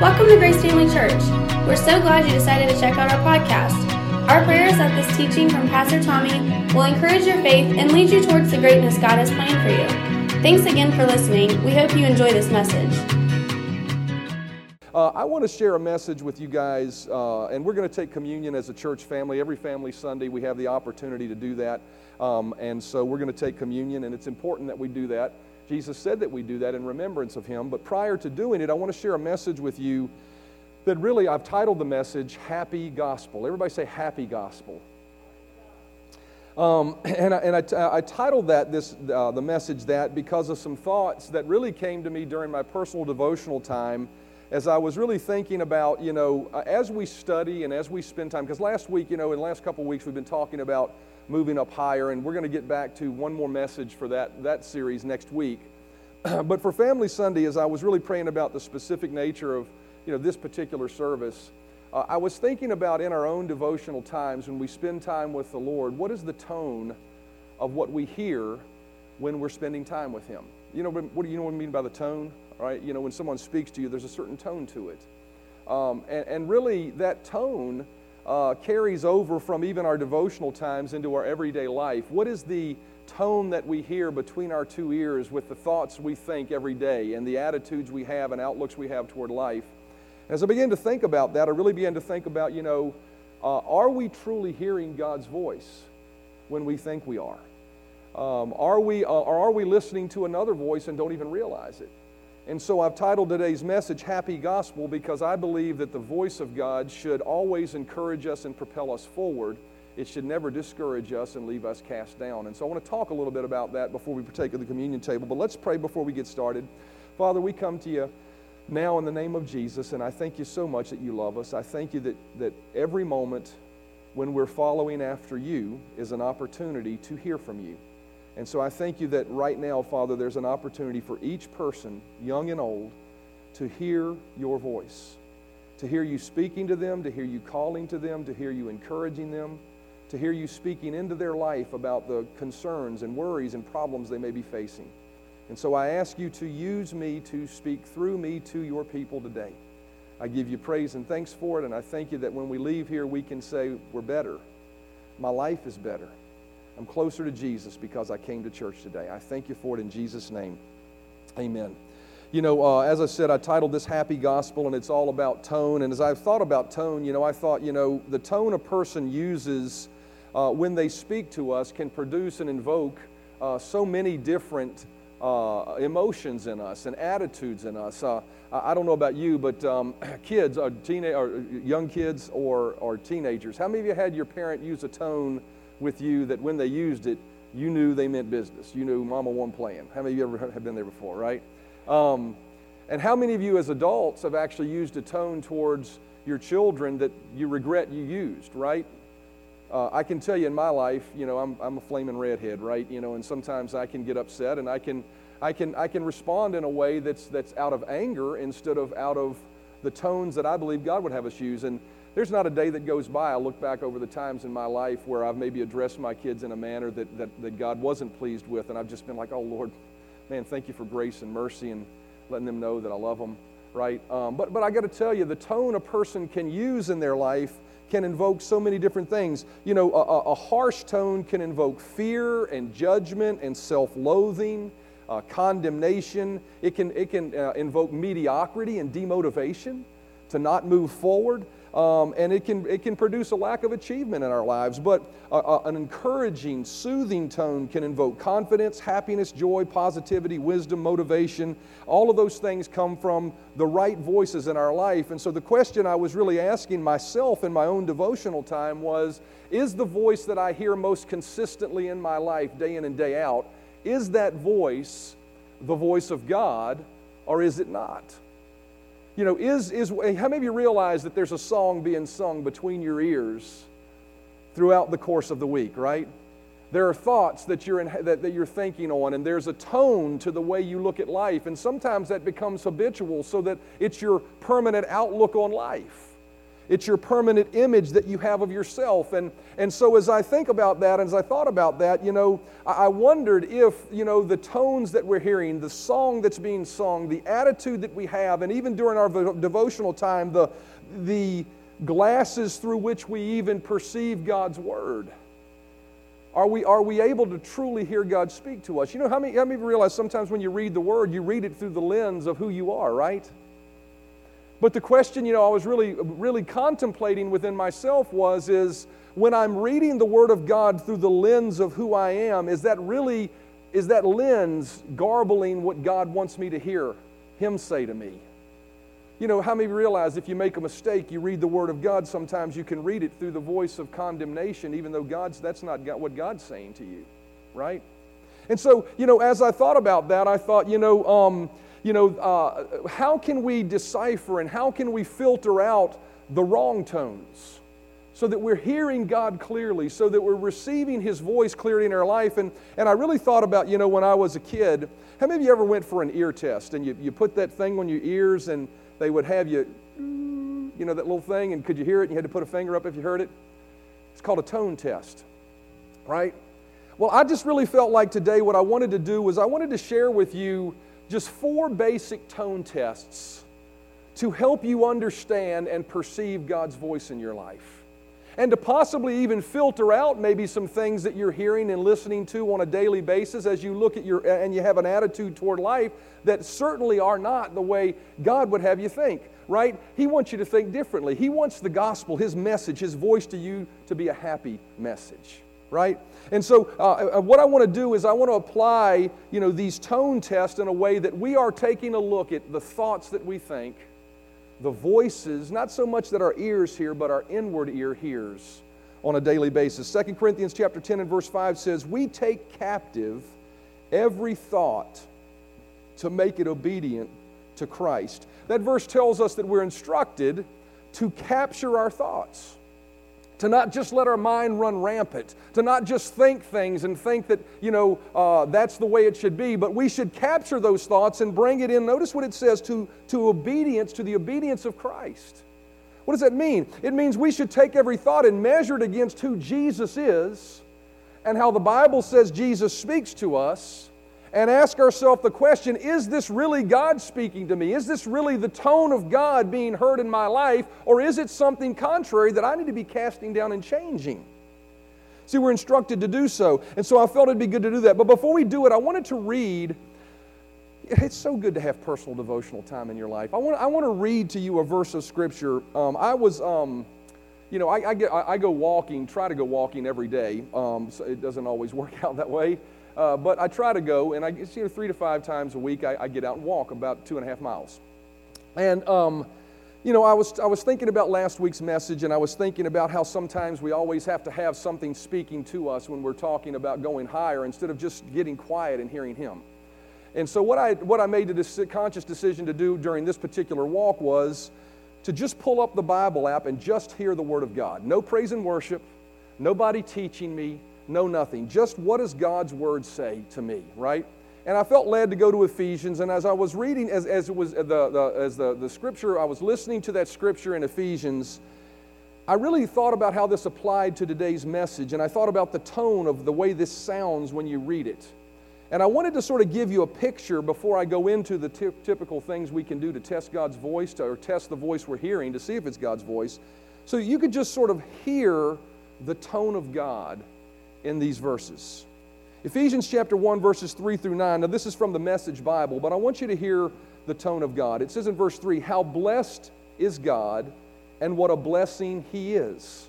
Welcome to Grace Family Church. We're so glad you decided to check out our podcast. Our prayer is that this teaching from Pastor Tommy will encourage your faith and lead you towards the greatness God has planned for you. Thanks again for listening. We hope you enjoy this message. Uh, I want to share a message with you guys, uh, and we're going to take communion as a church family. Every family Sunday, we have the opportunity to do that. Um, and so we're going to take communion, and it's important that we do that. Jesus said that we do that in remembrance of him. But prior to doing it, I want to share a message with you that really I've titled the message Happy Gospel. Everybody say Happy Gospel. Um, and I, and I, I titled that this, uh, the message that because of some thoughts that really came to me during my personal devotional time as I was really thinking about, you know, uh, as we study and as we spend time, because last week, you know, in the last couple of weeks, we've been talking about moving up higher, and we're going to get back to one more message for that, that series next week. but for Family Sunday, as I was really praying about the specific nature of you know, this particular service, uh, I was thinking about in our own devotional times when we spend time with the Lord, what is the tone of what we hear when we're spending time with Him? You know, what do you know what I mean by the tone? Right? You know, when someone speaks to you, there's a certain tone to it. Um, and, and really, that tone uh, carries over from even our devotional times into our everyday life. What is the tone that we hear between our two ears with the thoughts we think every day and the attitudes we have and outlooks we have toward life? As I began to think about that, I really began to think about, you know, uh, are we truly hearing God's voice when we think we are? Um, are we, uh, or are we listening to another voice and don't even realize it? And so I've titled today's message Happy Gospel because I believe that the voice of God should always encourage us and propel us forward. It should never discourage us and leave us cast down. And so I want to talk a little bit about that before we partake of the communion table. But let's pray before we get started. Father, we come to you now in the name of Jesus, and I thank you so much that you love us. I thank you that, that every moment when we're following after you is an opportunity to hear from you. And so I thank you that right now, Father, there's an opportunity for each person, young and old, to hear your voice, to hear you speaking to them, to hear you calling to them, to hear you encouraging them, to hear you speaking into their life about the concerns and worries and problems they may be facing. And so I ask you to use me to speak through me to your people today. I give you praise and thanks for it, and I thank you that when we leave here, we can say, We're better. My life is better. I'm closer to Jesus because I came to church today. I thank you for it in Jesus' name. Amen. You know, uh, as I said, I titled this Happy Gospel, and it's all about tone. And as I've thought about tone, you know, I thought, you know, the tone a person uses uh, when they speak to us can produce and invoke uh, so many different uh, emotions in us and attitudes in us. Uh, I don't know about you, but um, kids, or, teenage, or young kids or, or teenagers, how many of you had your parent use a tone? With you that when they used it, you knew they meant business. You knew Mama wasn't. How many of you ever have been there before, right? Um, and how many of you as adults have actually used a tone towards your children that you regret you used, right? Uh, I can tell you in my life, you know, I'm, I'm a flaming redhead, right? You know, and sometimes I can get upset and I can, I can, I can respond in a way that's, that's out of anger instead of out of the tones that I believe God would have us use. And there's not a day that goes by I look back over the times in my life where I've maybe addressed my kids in a manner that, that, that God wasn't pleased with, and I've just been like, oh, Lord, man, thank you for grace and mercy and letting them know that I love them, right? Um, but, but I got to tell you, the tone a person can use in their life can invoke so many different things. You know, a, a harsh tone can invoke fear and judgment and self loathing. Uh, condemnation. It can, it can uh, invoke mediocrity and demotivation to not move forward. Um, and it can, it can produce a lack of achievement in our lives. But an encouraging, soothing tone can invoke confidence, happiness, joy, positivity, wisdom, motivation. All of those things come from the right voices in our life. And so the question I was really asking myself in my own devotional time was Is the voice that I hear most consistently in my life, day in and day out, is that voice the voice of God or is it not? You know, is, is how many of you realize that there's a song being sung between your ears throughout the course of the week, right? There are thoughts that you're, in, that, that you're thinking on, and there's a tone to the way you look at life, and sometimes that becomes habitual so that it's your permanent outlook on life. It's your permanent image that you have of yourself. And, and so as I think about that, and as I thought about that, you know, I, I wondered if, you know, the tones that we're hearing, the song that's being sung, the attitude that we have, and even during our devotional time, the, the glasses through which we even perceive God's Word. Are we, are we able to truly hear God speak to us? You know, how many, how many realize sometimes when you read the Word, you read it through the lens of who you are, right? But the question, you know, I was really, really contemplating within myself was, is when I'm reading the Word of God through the lens of who I am, is that really, is that lens garbling what God wants me to hear Him say to me? You know, how many realize if you make a mistake, you read the Word of God, sometimes you can read it through the voice of condemnation, even though God's, that's not what God's saying to you, right? And so, you know, as I thought about that, I thought, you know, um, you know, uh, how can we decipher and how can we filter out the wrong tones? so that we're hearing God clearly, so that we're receiving His voice clearly in our life. And, and I really thought about, you know, when I was a kid, how many of you ever went for an ear test and you, you put that thing on your ears and they would have you, you know, that little thing, and could you hear it? And you had to put a finger up if you heard it. It's called a tone test, right? Well, I just really felt like today what I wanted to do was I wanted to share with you just four basic tone tests to help you understand and perceive God's voice in your life and to possibly even filter out maybe some things that you're hearing and listening to on a daily basis as you look at your and you have an attitude toward life that certainly are not the way God would have you think, right? He wants you to think differently. He wants the gospel, his message, his voice to you to be a happy message right and so uh, uh what i want to do is i want to apply you know these tone tests in a way that we are taking a look at the thoughts that we think the voices, not so much that our ears hear, but our inward ear hears on a daily basis. 2 Corinthians chapter 10 and verse 5 says, We take captive every thought to make it obedient to Christ. That verse tells us that we're instructed to capture our thoughts to not just let our mind run rampant, to not just think things and think that, you know, uh, that's the way it should be, but we should capture those thoughts and bring it in. Notice what it says to, to obedience, to the obedience of Christ. What does that mean? It means we should take every thought and measure it against who Jesus is and how the Bible says Jesus speaks to us and ask ourselves the question is this really God speaking to me? Is this really the tone of God being heard in my life? Or is it something contrary that I need to be casting down and changing? See, we're instructed to do so. And so I felt it'd be good to do that. But before we do it, I wanted to read. It's so good to have personal devotional time in your life. I want, I want to read to you a verse of Scripture. Um, I was. Um, you know, I, I, get, I, go walking, try to go walking every day. Um, so it doesn't always work out that way. Uh, but I try to go, and I you know, three to five times a week, I, I, get out and walk about two and a half miles. And, um, you know, I was, I was thinking about last week's message, and I was thinking about how sometimes we always have to have something speaking to us when we're talking about going higher instead of just getting quiet and hearing Him. And so, what I, what I made a conscious decision to do during this particular walk was to just pull up the Bible app and just hear the Word of God. No praise and worship, nobody teaching me, know nothing. Just what does God's word say to me, right? And I felt led to go to Ephesians. And as I was reading, as, as it was uh, the, the, as the, the scripture, I was listening to that scripture in Ephesians, I really thought about how this applied to today's message. And I thought about the tone of the way this sounds when you read it. And I wanted to sort of give you a picture before I go into the t- typical things we can do to test God's voice to, or test the voice we're hearing to see if it's God's voice. So you could just sort of hear the tone of God in these verses. Ephesians chapter 1, verses 3 through 9. Now, this is from the Message Bible, but I want you to hear the tone of God. It says in verse 3 How blessed is God, and what a blessing He is.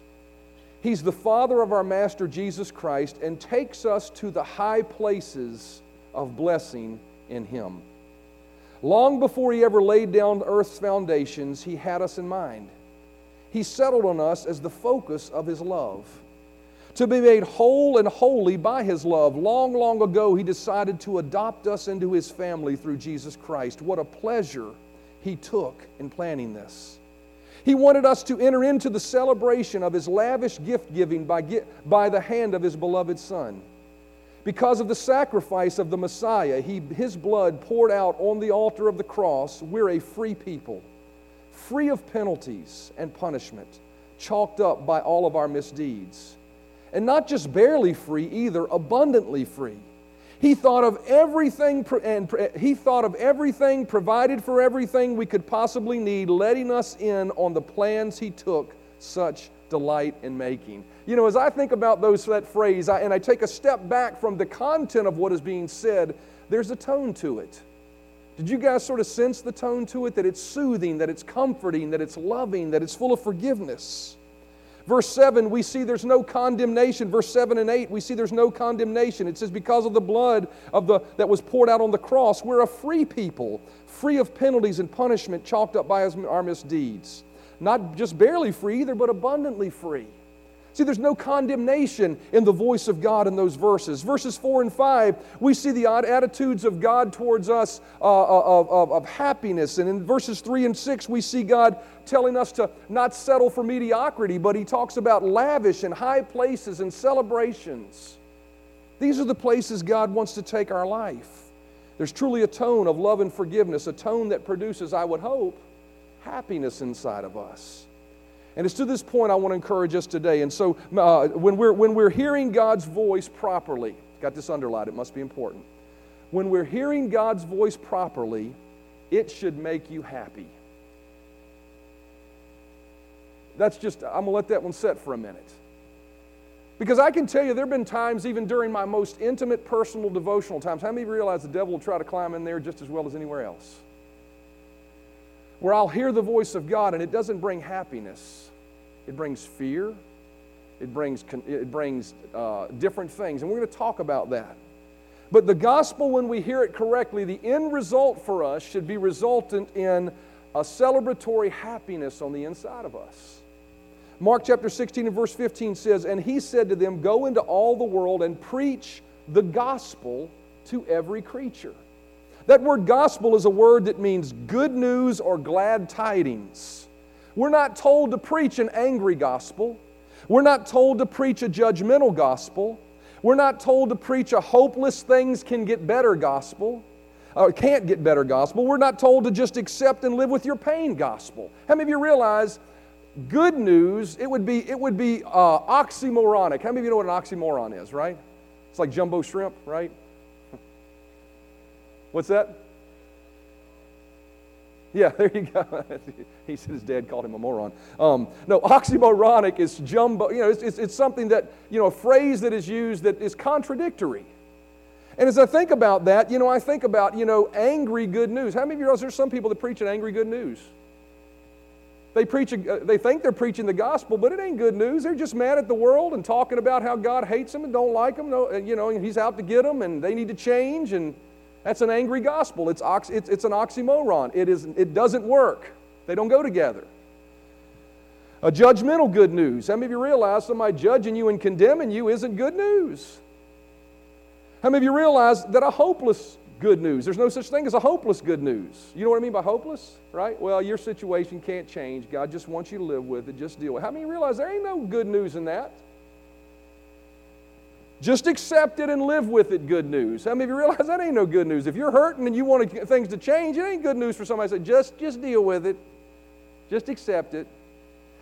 He's the Father of our Master Jesus Christ and takes us to the high places of blessing in Him. Long before He ever laid down earth's foundations, He had us in mind. He settled on us as the focus of His love to be made whole and holy by His love. Long, long ago, He decided to adopt us into His family through Jesus Christ. What a pleasure He took in planning this. He wanted us to enter into the celebration of His lavish gift giving by, by the hand of His beloved Son. Because of the sacrifice of the Messiah, he, His blood poured out on the altar of the cross, we're a free people free of penalties and punishment, chalked up by all of our misdeeds. And not just barely free either, abundantly free. He thought of everything and he thought of everything provided for everything we could possibly need, letting us in on the plans he took such delight in making. You know, as I think about those that phrase I, and I take a step back from the content of what is being said, there's a tone to it. Did you guys sort of sense the tone to it? That it's soothing, that it's comforting, that it's loving, that it's full of forgiveness. Verse 7, we see there's no condemnation. Verse 7 and 8, we see there's no condemnation. It says, because of the blood of the, that was poured out on the cross, we're a free people, free of penalties and punishment chalked up by our misdeeds. Not just barely free either, but abundantly free. See, there's no condemnation in the voice of God in those verses. Verses 4 and 5, we see the odd attitudes of God towards us uh, uh, of, of, of happiness. And in verses 3 and 6, we see God telling us to not settle for mediocrity, but He talks about lavish and high places and celebrations. These are the places God wants to take our life. There's truly a tone of love and forgiveness, a tone that produces, I would hope, happiness inside of us. And it's to this point I want to encourage us today. And so uh, when, we're, when we're hearing God's voice properly, got this underlined, it must be important. When we're hearing God's voice properly, it should make you happy. That's just, I'm going to let that one set for a minute. Because I can tell you, there have been times, even during my most intimate personal devotional times, how many realize the devil will try to climb in there just as well as anywhere else? Where I'll hear the voice of God and it doesn't bring happiness, it brings fear, it brings, it brings uh, different things. And we're going to talk about that. But the gospel, when we hear it correctly, the end result for us should be resultant in a celebratory happiness on the inside of us. Mark chapter 16 and verse 15 says, And he said to them, Go into all the world and preach the gospel to every creature. That word gospel is a word that means good news or glad tidings. We're not told to preach an angry gospel. We're not told to preach a judgmental gospel. We're not told to preach a hopeless things can get better gospel or can't get better gospel. We're not told to just accept and live with your pain gospel. How many of you realize good news, it would be, it would be uh, oxymoronic. How many of you know what an oxymoron is, right? It's like jumbo shrimp, right? What's that? Yeah, there you go. he said his dad called him a moron. Um, no, oxymoronic is jumbo. You know, it's, it's, it's, something that, you know, a phrase that is used that is contradictory. And as I think about that, you know, I think about, you know, angry good news. How many of you realize there's some people that preach an angry good news? They, preach, a, they think they're preaching the gospel, but it ain't good news. They're just mad at the world and talking about how God hates them and don't like them. No, you know, he's out to get them and they need to change and that's an angry gospel. It's, ox, it's, it's an oxymoron. It, is, it doesn't work, they don't go together. A judgmental good news. How many of you realize somebody judging you and condemning you isn't good news? How many of you realize that a hopeless good news, there's no such thing as a hopeless good news? You know what I mean by hopeless? Right? Well, your situation can't change. God just wants you to live with it, just deal with it. How many realize there ain't no good news in that? Just accept it and live with it, good news. How many of you realize that ain't no good news? If you're hurting and you want things to change, it ain't good news for somebody to say, just, just deal with it. Just accept it.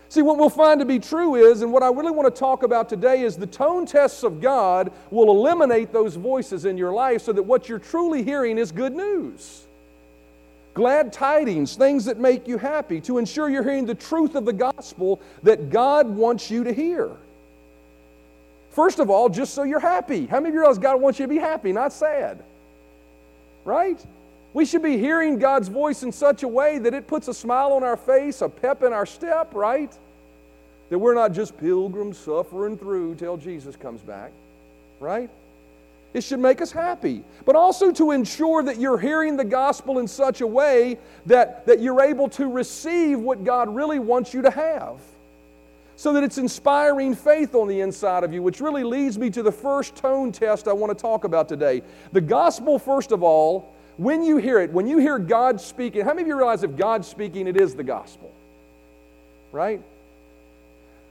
See, what we'll find to be true is, and what I really want to talk about today is the tone tests of God will eliminate those voices in your life so that what you're truly hearing is good news. Glad tidings, things that make you happy, to ensure you're hearing the truth of the gospel that God wants you to hear. First of all, just so you're happy. How many of you realize God wants you to be happy, not sad? Right? We should be hearing God's voice in such a way that it puts a smile on our face, a pep in our step, right? That we're not just pilgrims suffering through till Jesus comes back, right? It should make us happy, but also to ensure that you're hearing the gospel in such a way that, that you're able to receive what God really wants you to have so that it's inspiring faith on the inside of you, which really leads me to the first tone test I want to talk about today. The gospel, first of all, when you hear it, when you hear God speaking, how many of you realize if God's speaking, it is the gospel? Right?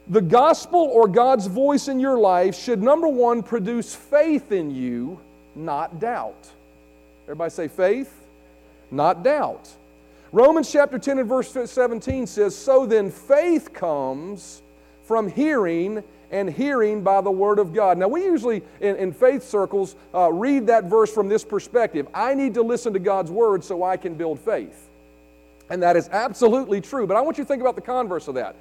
The gospel or God's voice in your life should, number one, produce faith in you, not doubt. Everybody say faith, not doubt. Romans chapter 10 and verse 17 says, So then faith comes from hearing, and hearing by the Word of God. Now, we usually in, in faith circles uh, read that verse from this perspective I need to listen to God's Word so I can build faith. And that is absolutely true. But I want you to think about the converse of that.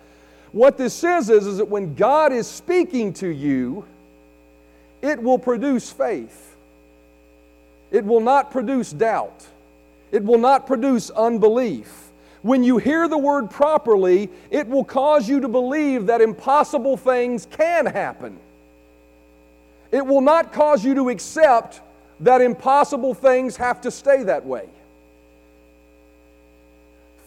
What this says is, is that when God is speaking to you, it will produce faith. It will not produce doubt. It will not produce unbelief. When you hear the word properly, it will cause you to believe that impossible things can happen. It will not cause you to accept that impossible things have to stay that way.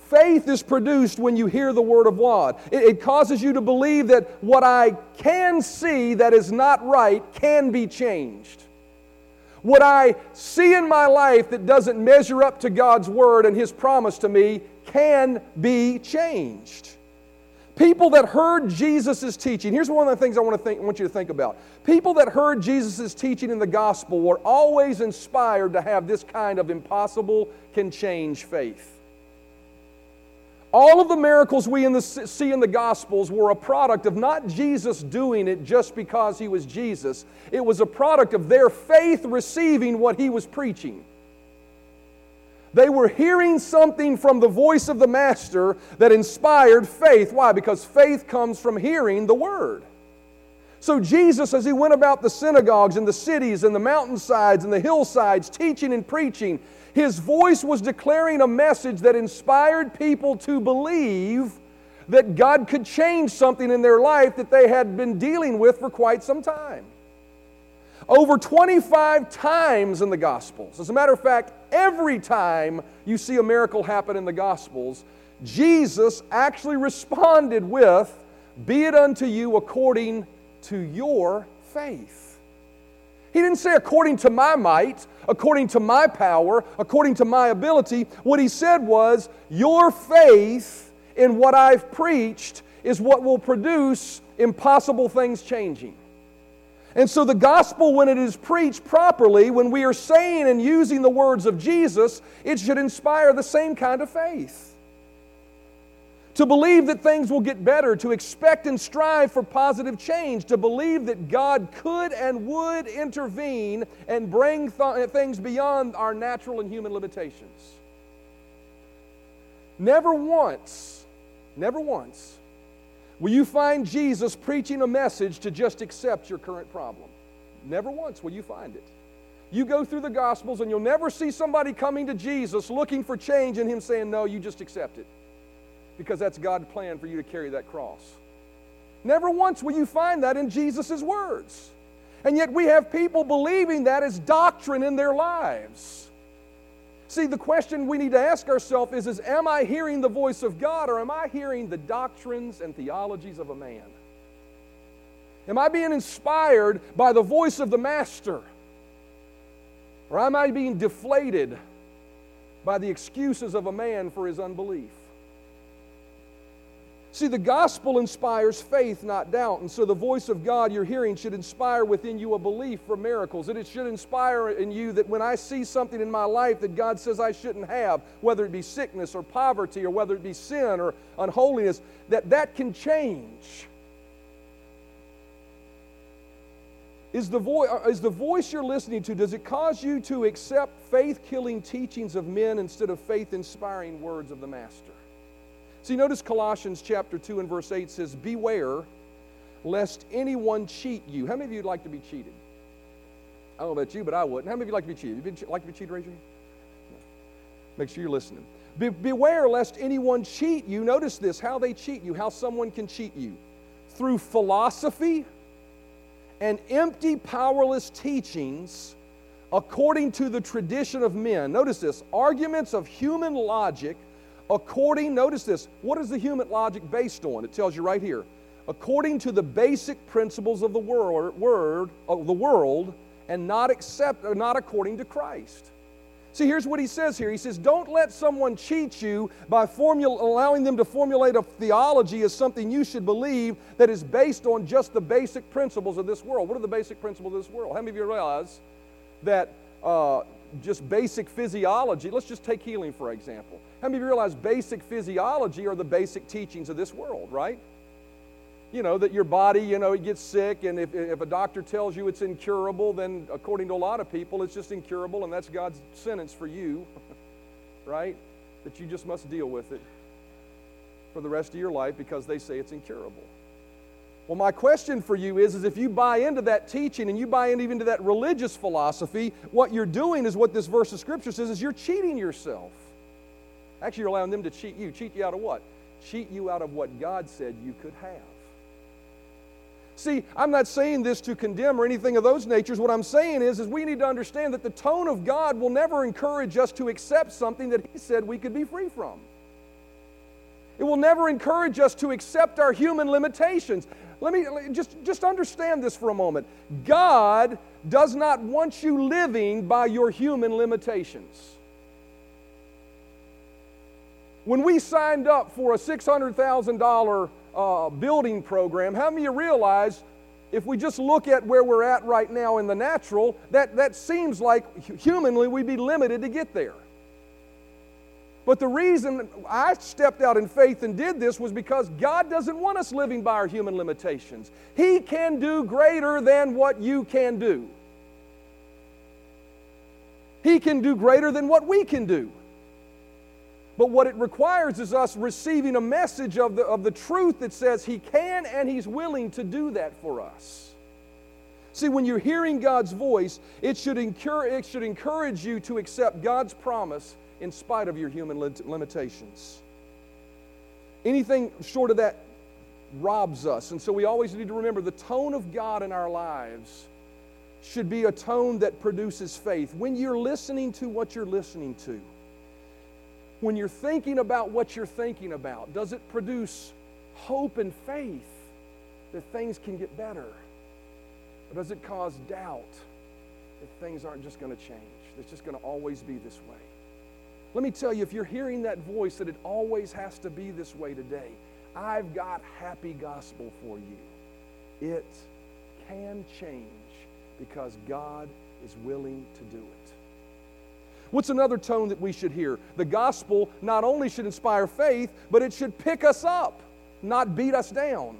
Faith is produced when you hear the Word of God. It, it, causes you to believe that what I can see that is not right can be changed. What I see in my life that doesn't measure up to God's Word and His promise to me can be changed. People that heard Jesus' teaching, here's one of the things I want, to think, want you to think about. People that heard Jesus' teaching in the gospel were always inspired to have this kind of impossible can change faith. All of the miracles we in the, see in the Gospels were a product of not Jesus doing it just because he was Jesus. It was a product of their faith receiving what he was preaching. They were hearing something from the voice of the Master that inspired faith. Why? Because faith comes from hearing the Word. So, Jesus, as he went about the synagogues and the cities and the mountainsides and the hillsides, teaching and preaching, his voice was declaring a message that inspired people to believe that God could change something in their life that they had been dealing with for quite some time. Over 25 times in the Gospels. As a matter of fact, every time you see a miracle happen in the Gospels, Jesus actually responded with, Be it unto you according to your faith. He didn't say according to my might, according to my power, according to my ability. What he said was, Your faith in what I've preached is what will produce impossible things changing. And so, the gospel, when it is preached properly, when we are saying and using the words of Jesus, it should inspire the same kind of faith to believe that things will get better, to expect and strive for positive change, to believe that God could and would intervene and bring th- things beyond our natural and human limitations. Never once, never once will you find Jesus preaching a message to just accept your current problem. Never once will you find it. You go through the Gospels and you'll never see somebody coming to Jesus looking for change and Him saying, No, you just accept it because that's God's plan for you to carry that cross. Never once will you find that in Jesus' words. And yet we have people believing that as doctrine in their lives. See, the question we need to ask ourselves is, is Am I hearing the voice of God or am I hearing the doctrines and theologies of a man? Am I being inspired by the voice of the Master? Or am I being deflated by the excuses of a man for his unbelief? See, the gospel inspires faith, not doubt. And so the voice of God you're hearing should inspire within you a belief for miracles. And it should inspire in you that when I see something in my life that God says I shouldn't have, whether it be sickness or poverty or whether it be sin or unholiness, that that can change. Is the, vo- uh, is the voice you're listening to, does it cause you to accept faith killing teachings of men instead of faith inspiring words of the Master? See, notice Colossians chapter 2 and verse 8 says, Beware lest anyone cheat you. How many of you would like to be cheated? I don't know about you, but I wouldn't. How many of you like to be cheated? You like to be cheated? Raise your hand. Make sure you're listening. Be- beware lest anyone cheat you. Notice this how they cheat you, how someone can cheat you. Through philosophy and empty, powerless teachings according to the tradition of men. Notice this arguments of human logic according, notice this, what is the human logic based on? It tells you right here. According to the basic principles of the world, word, of the world and not, accept, or not according to Christ. See, here's what he says here. He says, Don't let someone cheat you by formula, allowing them to formulate a theology as something you should believe that is based on just the basic principles of this world. What are the basic principles of this world? How many of you realize that uh, just basic physiology, let's just take healing for example. How many of you realize basic physiology are the basic teachings of this world, right? You know, that your body, you know, it gets sick, and if, if a doctor tells you it's incurable, then according to a lot of people, it's just incurable, and that's God's sentence for you, right? That you just must deal with it for the rest of your life because they say it's incurable. Well, my question for you is, is if you buy into that teaching and you buy into even to that religious philosophy, what you're doing is what this verse of Scripture says is you're cheating yourself. Actually, you're allowing them to cheat you. Cheat you out of what? Cheat you out of what God said you could have. See, I'm not saying this to condemn or anything of those natures. What I'm saying is, is we need to understand that the tone of God will never encourage us to accept something that He said we could be free from. It will never encourage us to accept our human limitations. Let me just, just understand this for a moment. God does not want you living by your human limitations. When we signed up for a $600,000 uh, building program, how many of you realize if we just look at where we're at right now in the natural, that, that seems like humanly we'd be limited to get there. But the reason I stepped out in faith and did this was because God doesn't want us living by our human limitations. He can do greater than what you can do. He can do greater than what we can do. But what it requires is us receiving a message of the, of the truth that says He can and He's willing to do that for us. See, when you're hearing God's voice, it should, encourage, it should encourage you to accept God's promise in spite of your human limitations. Anything short of that robs us. And so we always need to remember the tone of God in our lives should be a tone that produces faith. When you're listening to what you're listening to, when you're thinking about what you're thinking about, does it produce hope and faith that things can get better? Or does it cause doubt that things aren't just going to change? It's just going to always be this way. Let me tell you, if you're hearing that voice that it always has to be this way today, I've got happy gospel for you. It can change because God is willing to do it. What's another tone that we should hear? The gospel not only should inspire faith, but it should pick us up, not beat us down.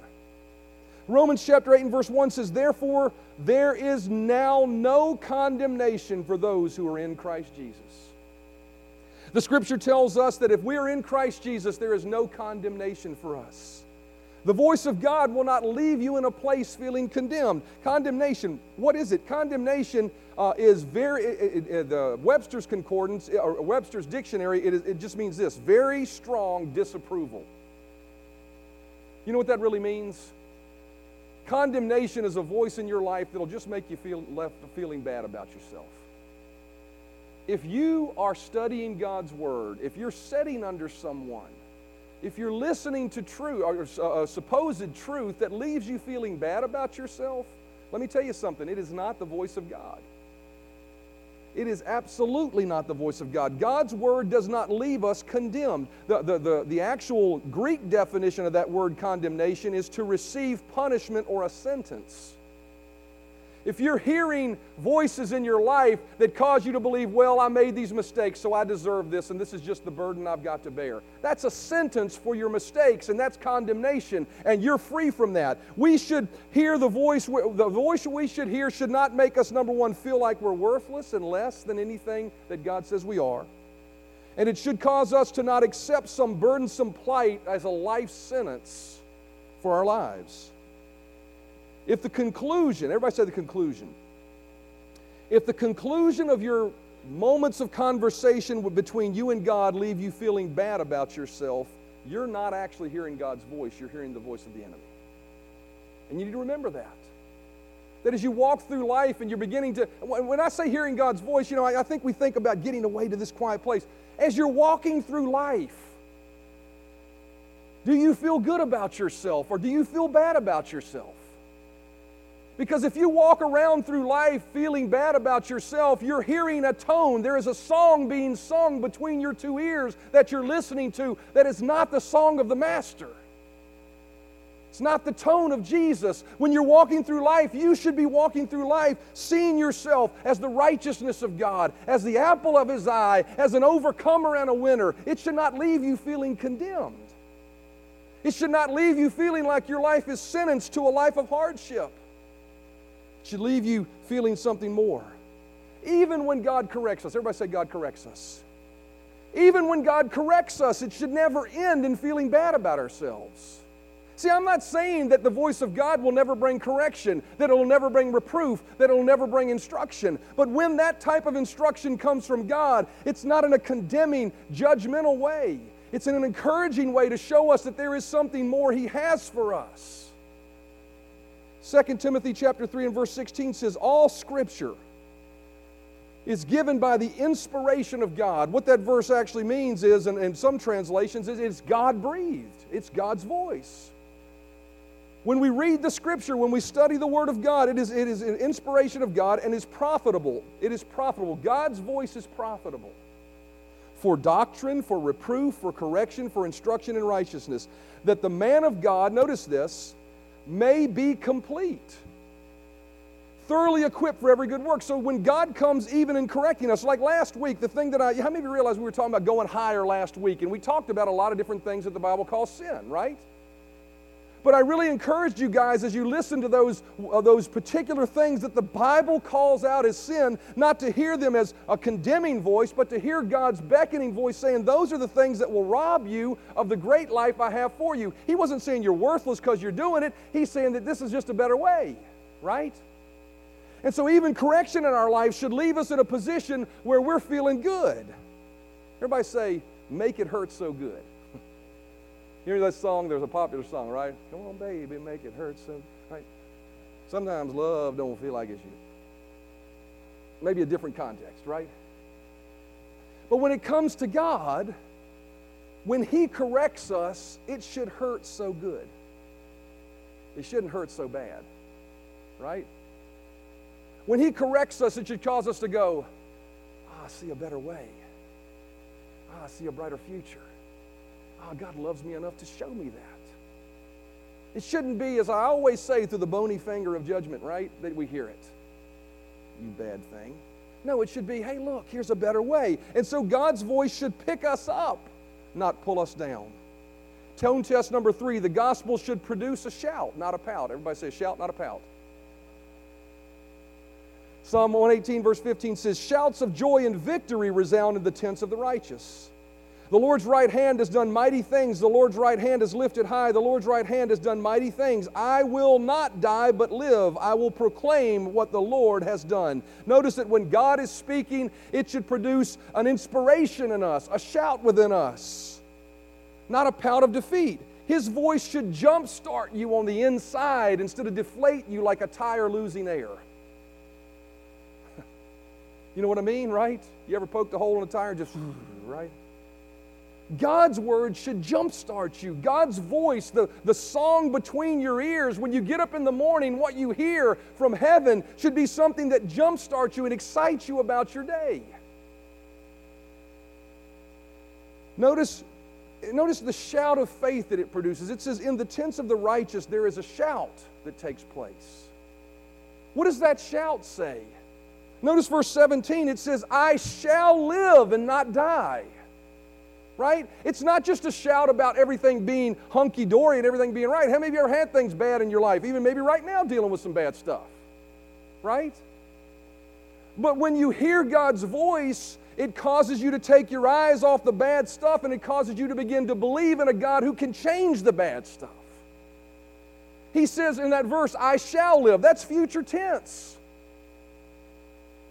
Romans chapter 8 and verse 1 says, Therefore, there is now no condemnation for those who are in Christ Jesus. The scripture tells us that if we are in Christ Jesus, there is no condemnation for us. The voice of God will not leave you in a place feeling condemned. Condemnation, what is it? Condemnation uh, is very, it, it, the Webster's Concordance, uh, or Webster's Dictionary, it, is, it just means this very strong disapproval. You know what that really means? Condemnation is a voice in your life that'll just make you feel left feeling bad about yourself if you are studying God's Word, if you're setting under someone, if you're listening to truth or uh, uh, supposed truth that leaves you feeling bad about yourself, let me tell you something it is not the voice of God. It is absolutely not the voice of God. God's word does not leave us condemned. The, the, the, the actual Greek definition of that word condemnation is to receive punishment or a sentence. If you're hearing voices in your life that cause you to believe, well, I made these mistakes, so I deserve this, and this is just the burden I've got to bear, that's a sentence for your mistakes, and that's condemnation, and you're free from that. We should hear the voice, the voice we should hear should not make us, number one, feel like we're worthless and less than anything that God says we are. And it should cause us to not accept some burdensome plight as a life sentence for our lives. If the conclusion, everybody say the conclusion. If the conclusion of your moments of conversation between you and God leave you feeling bad about yourself, you're not actually hearing God's voice, you're hearing the voice of the enemy. And you need to remember that. That as you walk through life and you're beginning to, when I say hearing God's voice, you know, I, I think we think about getting away to this quiet place. As you're walking through life, do you feel good about yourself or do you feel bad about yourself? Because if you walk around through life feeling bad about yourself, you're hearing a tone. There is a song being sung between your two ears that you're listening to that is not the song of the Master. It's not the tone of Jesus. When you're walking through life, you should be walking through life seeing yourself as the righteousness of God, as the apple of His eye, as an overcomer and a winner. It should not leave you feeling condemned. It should not leave you feeling like your life is sentenced to a life of hardship. Should leave you feeling something more. Even when God corrects us, everybody say, God corrects us. Even when God corrects us, it should never end in feeling bad about ourselves. See, I'm not saying that the voice of God will never bring correction, that it will never bring reproof, that it will never bring instruction. But when that type of instruction comes from God, it's not in a condemning, judgmental way. It's in an encouraging way to show us that there is something more He has for us. 2 Timothy chapter 3 and verse 16 says, All scripture is given by the inspiration of God. What that verse actually means is, and in some translations, is it's God breathed. It's God's voice. When we read the scripture, when we study the word of God, it is, it is an inspiration of God and is profitable. It is profitable. God's voice is profitable for doctrine, for reproof, for correction, for instruction in righteousness, that the man of God, notice this, may be complete, thoroughly equipped for every good work. So when God comes even in correcting us, like last week, the thing that I, how many of you realize we were talking about going higher last week? And we talked about a lot of different things that the Bible calls sin, right? But I really encouraged you guys as you listen to those, uh, those particular things that the Bible calls out as sin, not to hear them as a condemning voice, but to hear God's beckoning voice saying, Those are the things that will rob you of the great life I have for you. He wasn't saying you're worthless because you're doing it, He's saying that this is just a better way, right? And so, even correction in our life should leave us in a position where we're feeling good. Everybody say, Make it hurt so good. You hear that song? There's a popular song, right? Come on, baby, make it hurt so, right? Sometimes love don't feel like it's you. Maybe a different context, right? But when it comes to God, when He corrects us, it should hurt so good. It shouldn't hurt so bad, right? When He corrects us, it should cause us to go, ah, I see a better way. Ah, I see a brighter future. Oh, God loves me enough to show me that. It shouldn't be, as I always say, through the bony finger of judgment, right? That we hear it. You bad thing. No, it should be, hey, look, here's a better way. And so God's voice should pick us up, not pull us down. Tone test number three the gospel should produce a shout, not a pout. Everybody say shout, not a pout. Psalm 118, verse 15 says, Shouts of joy and victory resound in the tents of the righteous. The Lord's right hand has done mighty things. The Lord's right hand is lifted high. The Lord's right hand has done mighty things. I will not die but live. I will proclaim what the Lord has done. Notice that when God is speaking, it should produce an inspiration in us, a shout within us, not a pout of defeat. His voice should jumpstart you on the inside instead of deflate you like a tire losing air. you know what I mean, right? You ever poked a hole in a tire and just, right? God's word should jumpstart you. God's voice, the, the song between your ears, when you get up in the morning, what you hear from heaven should be something that jumpstarts you and excites you about your day. Notice, notice the shout of faith that it produces. It says, In the tents of the righteous, there is a shout that takes place. What does that shout say? Notice verse 17, it says, I shall live and not die right? It's not just a shout about everything being hunky dory and everything being right. How many of you ever had things bad in your life, even maybe right now dealing with some bad stuff, right? But when you hear God's voice, it causes you to take your eyes off the bad stuff and it causes you to begin to believe in a God who can change the bad stuff. He says in that verse, I shall live. That's future tense.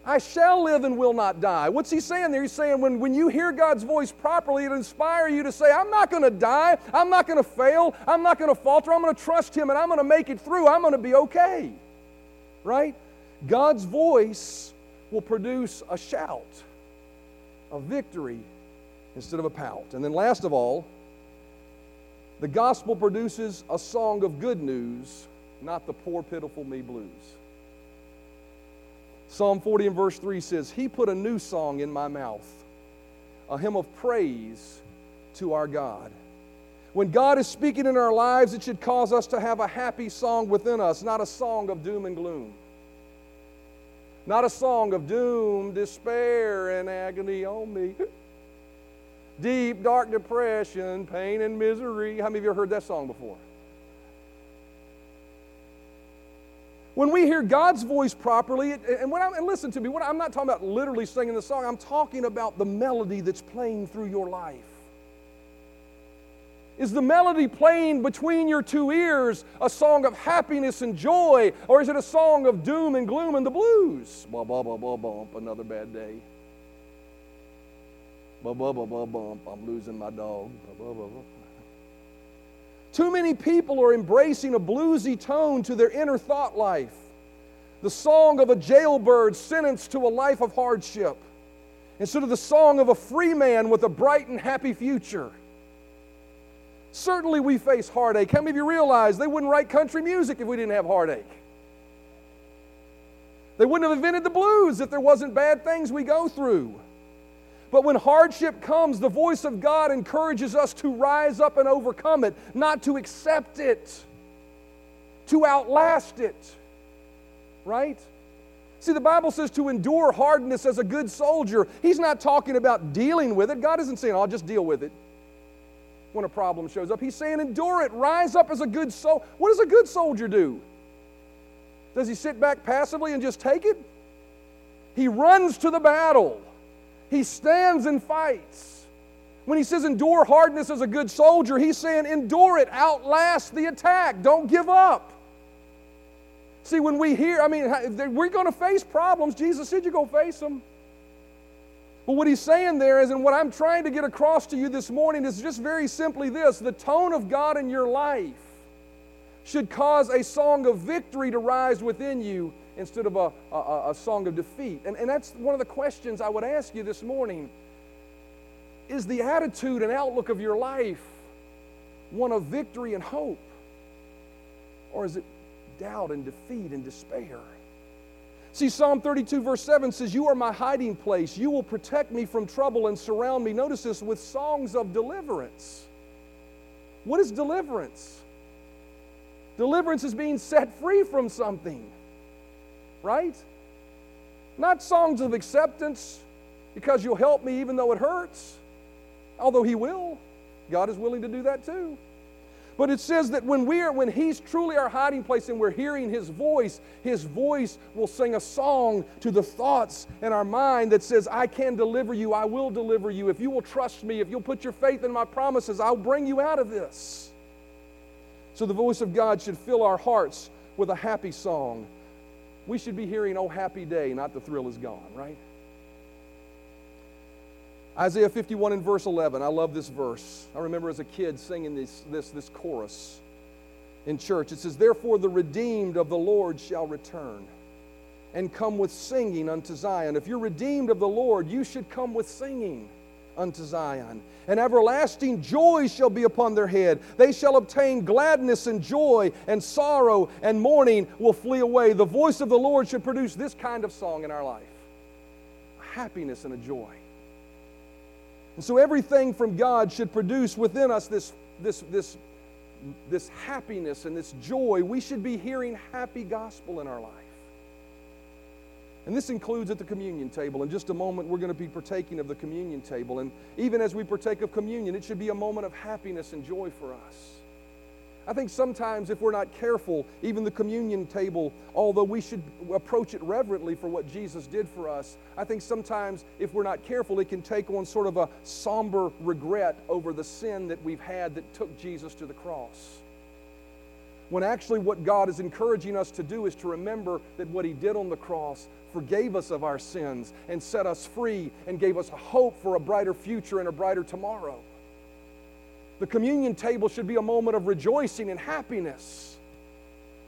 I shall live and will not die. What's he saying there? He's saying when, when you hear God's voice properly, it inspire you to say, I'm not going to die. I'm not going to fail. I'm not going to falter. I'm going to trust him and I'm going to make it through. I'm going to be okay. Right? God's voice will produce a shout, a victory instead of a pout. And then last of all, the gospel produces a song of good news, not the poor, pitiful me blues. Psalm 40 and verse 3 says, He put a new song in my mouth, a hymn of praise to our God. When God is speaking in our lives, it should cause us to have a happy song within us, not a song of doom and gloom. Not a song of doom, despair, and agony on me. Deep, dark depression, pain, and misery. How many of you heard that song before? When we hear God's voice properly, and, when I, and listen to me, I'm not talking about literally singing the song, I'm talking about the melody that's playing through your life. Is the melody playing between your two ears a song of happiness and joy, or is it a song of doom and gloom and the blues? Blah, blah, blah, blah, bump, another bad day. Blah, blah, blah, blah, bump, I'm losing my dog. Blah, blah, blah, blah. Too many people are embracing a bluesy tone to their inner thought life. The song of a jailbird sentenced to a life of hardship instead of the song of a free man with a bright and happy future. Certainly, we face heartache. How many of you realize they wouldn't write country music if we didn't have heartache? They wouldn't have invented the blues if there wasn't bad things we go through. But when hardship comes, the voice of God encourages us to rise up and overcome it, not to accept it, to outlast it. Right? See, the Bible says to endure hardness as a good soldier. He's not talking about dealing with it. God isn't saying, I'll just deal with it when a problem shows up. He's saying, endure it, rise up as a good soldier. What does a good soldier do? Does he sit back passively and just take it? He runs to the battle. He stands and fights. When he says endure hardness as a good soldier, he's saying endure it, outlast the attack, don't give up. See, when we hear, I mean, we're going to face problems. Jesus said you're going to face them. But what he's saying there is, and what I'm trying to get across to you this morning is just very simply this the tone of God in your life should cause a song of victory to rise within you instead of a, a, a song of defeat. And, and that's one of the questions I would ask you this morning. Is the attitude and outlook of your life one of victory and hope? Or is it doubt and defeat and despair? See, Psalm 32, verse 7 says, You are my hiding place. You will protect me from trouble and surround me. Notice this with songs of deliverance. What is deliverance? Deliverance is being set free from something right? Not songs of acceptance because you'll help me even though it hurts, although He will. God is willing to do that too. But it says that when we are, when He's truly our hiding place and we're hearing His voice, His voice will sing a song to the thoughts in our mind that says, I can deliver you, I will deliver you. If you will trust me, if you'll put your faith in my promises, I'll bring you out of this. So the voice of God should fill our hearts with a happy song we should be hearing, Oh, happy day, not the thrill is gone, right? Isaiah 51 and verse 11. I love this verse. I remember as a kid singing this, this, this chorus in church. It says, Therefore the redeemed of the Lord shall return and come with singing unto Zion. If you're redeemed of the Lord, you should come with singing unto Zion. And everlasting joy shall be upon their head. They shall obtain gladness and joy, and sorrow and mourning will flee away. The voice of the Lord should produce this kind of song in our life a happiness and a joy. And so everything from God should produce within us this, this, this, this happiness and this joy. We should be hearing happy gospel in our life. And this includes at the communion table. In just a moment, we're going to be partaking of the communion table. And even as we partake of communion, it should be a moment of happiness and joy for us. I think sometimes, if we're not careful, even the communion table, although we should approach it reverently for what Jesus did for us, I think sometimes, if we're not careful, it can take on sort of a somber regret over the sin that we've had that took Jesus to the cross when actually what God is encouraging us to do is to remember that what He did on the cross forgave us of our sins and set us free and gave us hope for a brighter future and a brighter tomorrow. The communion table should be a moment of rejoicing and happiness,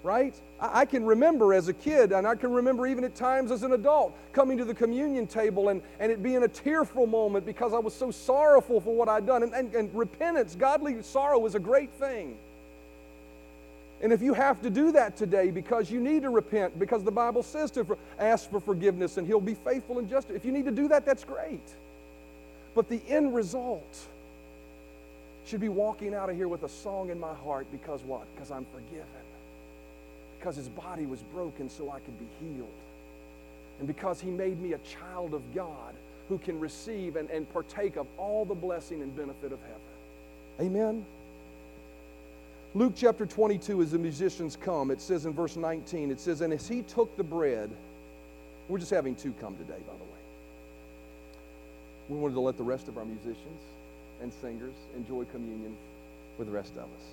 right? I, can remember as a kid, and I can remember even at times as an adult, coming to the communion table and, and it being a tearful moment because I was so sorrowful for what I'd done. And, and, and repentance, godly sorrow, is a great thing. And if you have to do that today because you need to repent, because the Bible says to ask for forgiveness and He'll be faithful and just, if you need to do that, that's great. But the end result Should be walking out of here with a song in my heart because what? Because I'm forgiven. Because his body was broken so I could be healed. And because he made me a child of God who can receive and, and partake of all the blessing and benefit of heaven. Amen. Luke chapter 22, as the musicians come, it says in verse 19, it says, And as he took the bread, we're just having two come today, by the way. We wanted to let the rest of our musicians and singers enjoy communion with the rest of us.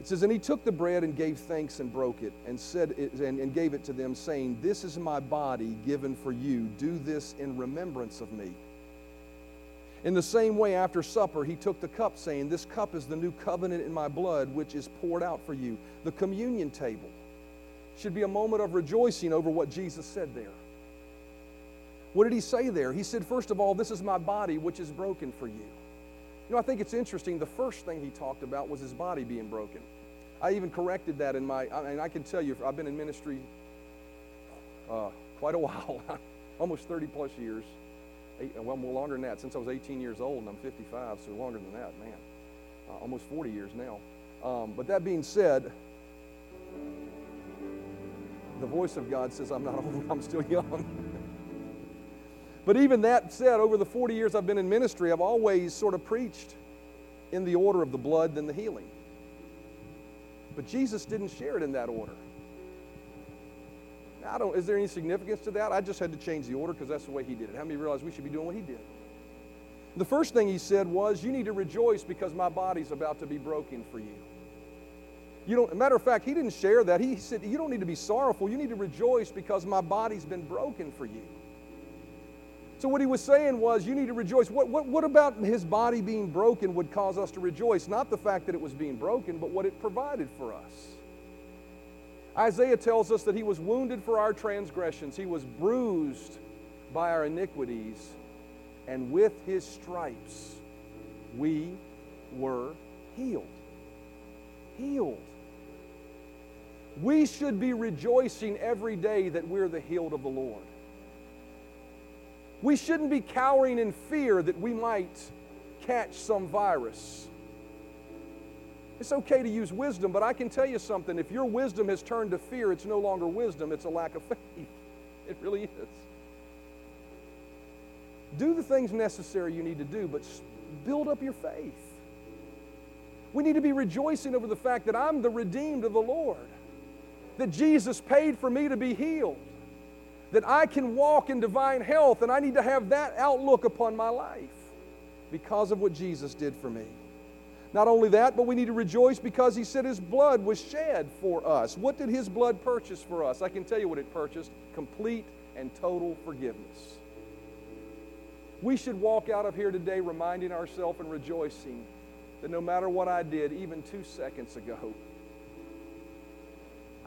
It says, And he took the bread and gave thanks and broke it and said it, and, and gave it to them, saying, This is my body given for you. Do this in remembrance of me. In the same way, after supper, he took the cup, saying, This cup is the new covenant in my blood, which is poured out for you. The communion table should be a moment of rejoicing over what Jesus said there. What did he say there? He said, First of all, this is my body, which is broken for you. You know, I think it's interesting. The first thing he talked about was his body being broken. I even corrected that in my, I I can tell you, I've been in ministry uh, quite a while, almost 30 plus years eight, well, more longer than that, since I was 18 years old and I'm 55, so longer than that, man. Uh, almost 40 years now. Um, but that being said, the voice of God says I'm not old, I'm still young. but even that said, over the 40 years I've been in ministry, I've always sort of preached in the order of the blood than the healing. But Jesus didn't share it in that order. I don't, is there any significance to that? I just had to change the order because that's the way he did it. How many realize we should be doing what he did? The first thing he said was, You need to rejoice because my body's about to be broken for you. You don't, matter of fact, he didn't share that. He said, You don't need to be sorrowful. You need to rejoice because my body's been broken for you. So, what he was saying was, You need to rejoice. What, what, what about his body being broken would cause us to rejoice? Not the fact that it was being broken, but what it provided for us. Isaiah tells us that he was wounded for our transgressions, he was bruised by our iniquities, and with his stripes we were healed. Healed. We should be rejoicing every day that we're the healed of the Lord. We shouldn't be cowering in fear that we might catch some virus it's okay to use wisdom, but I can tell you something. If your wisdom has turned to fear, it's no longer wisdom, it's a lack of faith. It really is. Do the things necessary you need to do, but build up your faith. We need to be rejoicing over the fact that I'm the redeemed of the Lord, that Jesus paid for me to be healed, that I can walk in divine health, and I need to have that outlook upon my life because of what Jesus did for me. Not only that, but we need to rejoice because he said his blood was shed for us. What did his blood purchase for us? I can tell you what it purchased complete and total forgiveness. We should walk out of here today reminding ourselves and rejoicing that no matter what I did, even two seconds ago,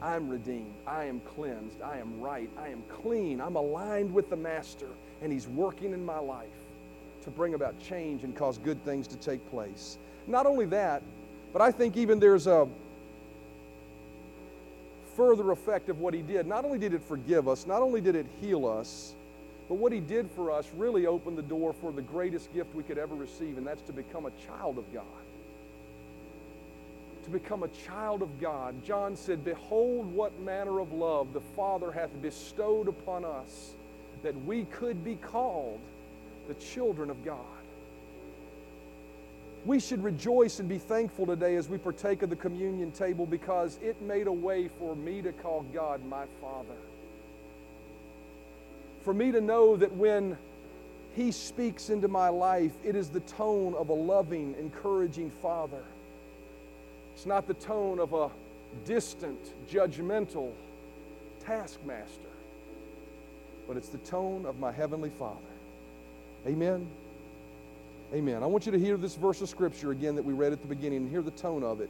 I'm redeemed. I am cleansed. I am right. I am clean. I'm aligned with the Master, and He's working in my life to bring about change and cause good things to take place. Not only that, but I think even there's a further effect of what he did. Not only did it forgive us, not only did it heal us, but what he did for us really opened the door for the greatest gift we could ever receive, and that's to become a child of God. To become a child of God. John said, Behold, what manner of love the Father hath bestowed upon us, that we could be called the children of God. We should rejoice and be thankful today as we partake of the communion table because it made a way for me to call God my Father. For me to know that when He speaks into my life, it is the tone of a loving, encouraging Father. It's not the tone of a distant, judgmental taskmaster, but it's the tone of my Heavenly Father. Amen. Amen. I want you to hear this verse of Scripture again that we read at the beginning and hear the tone of it.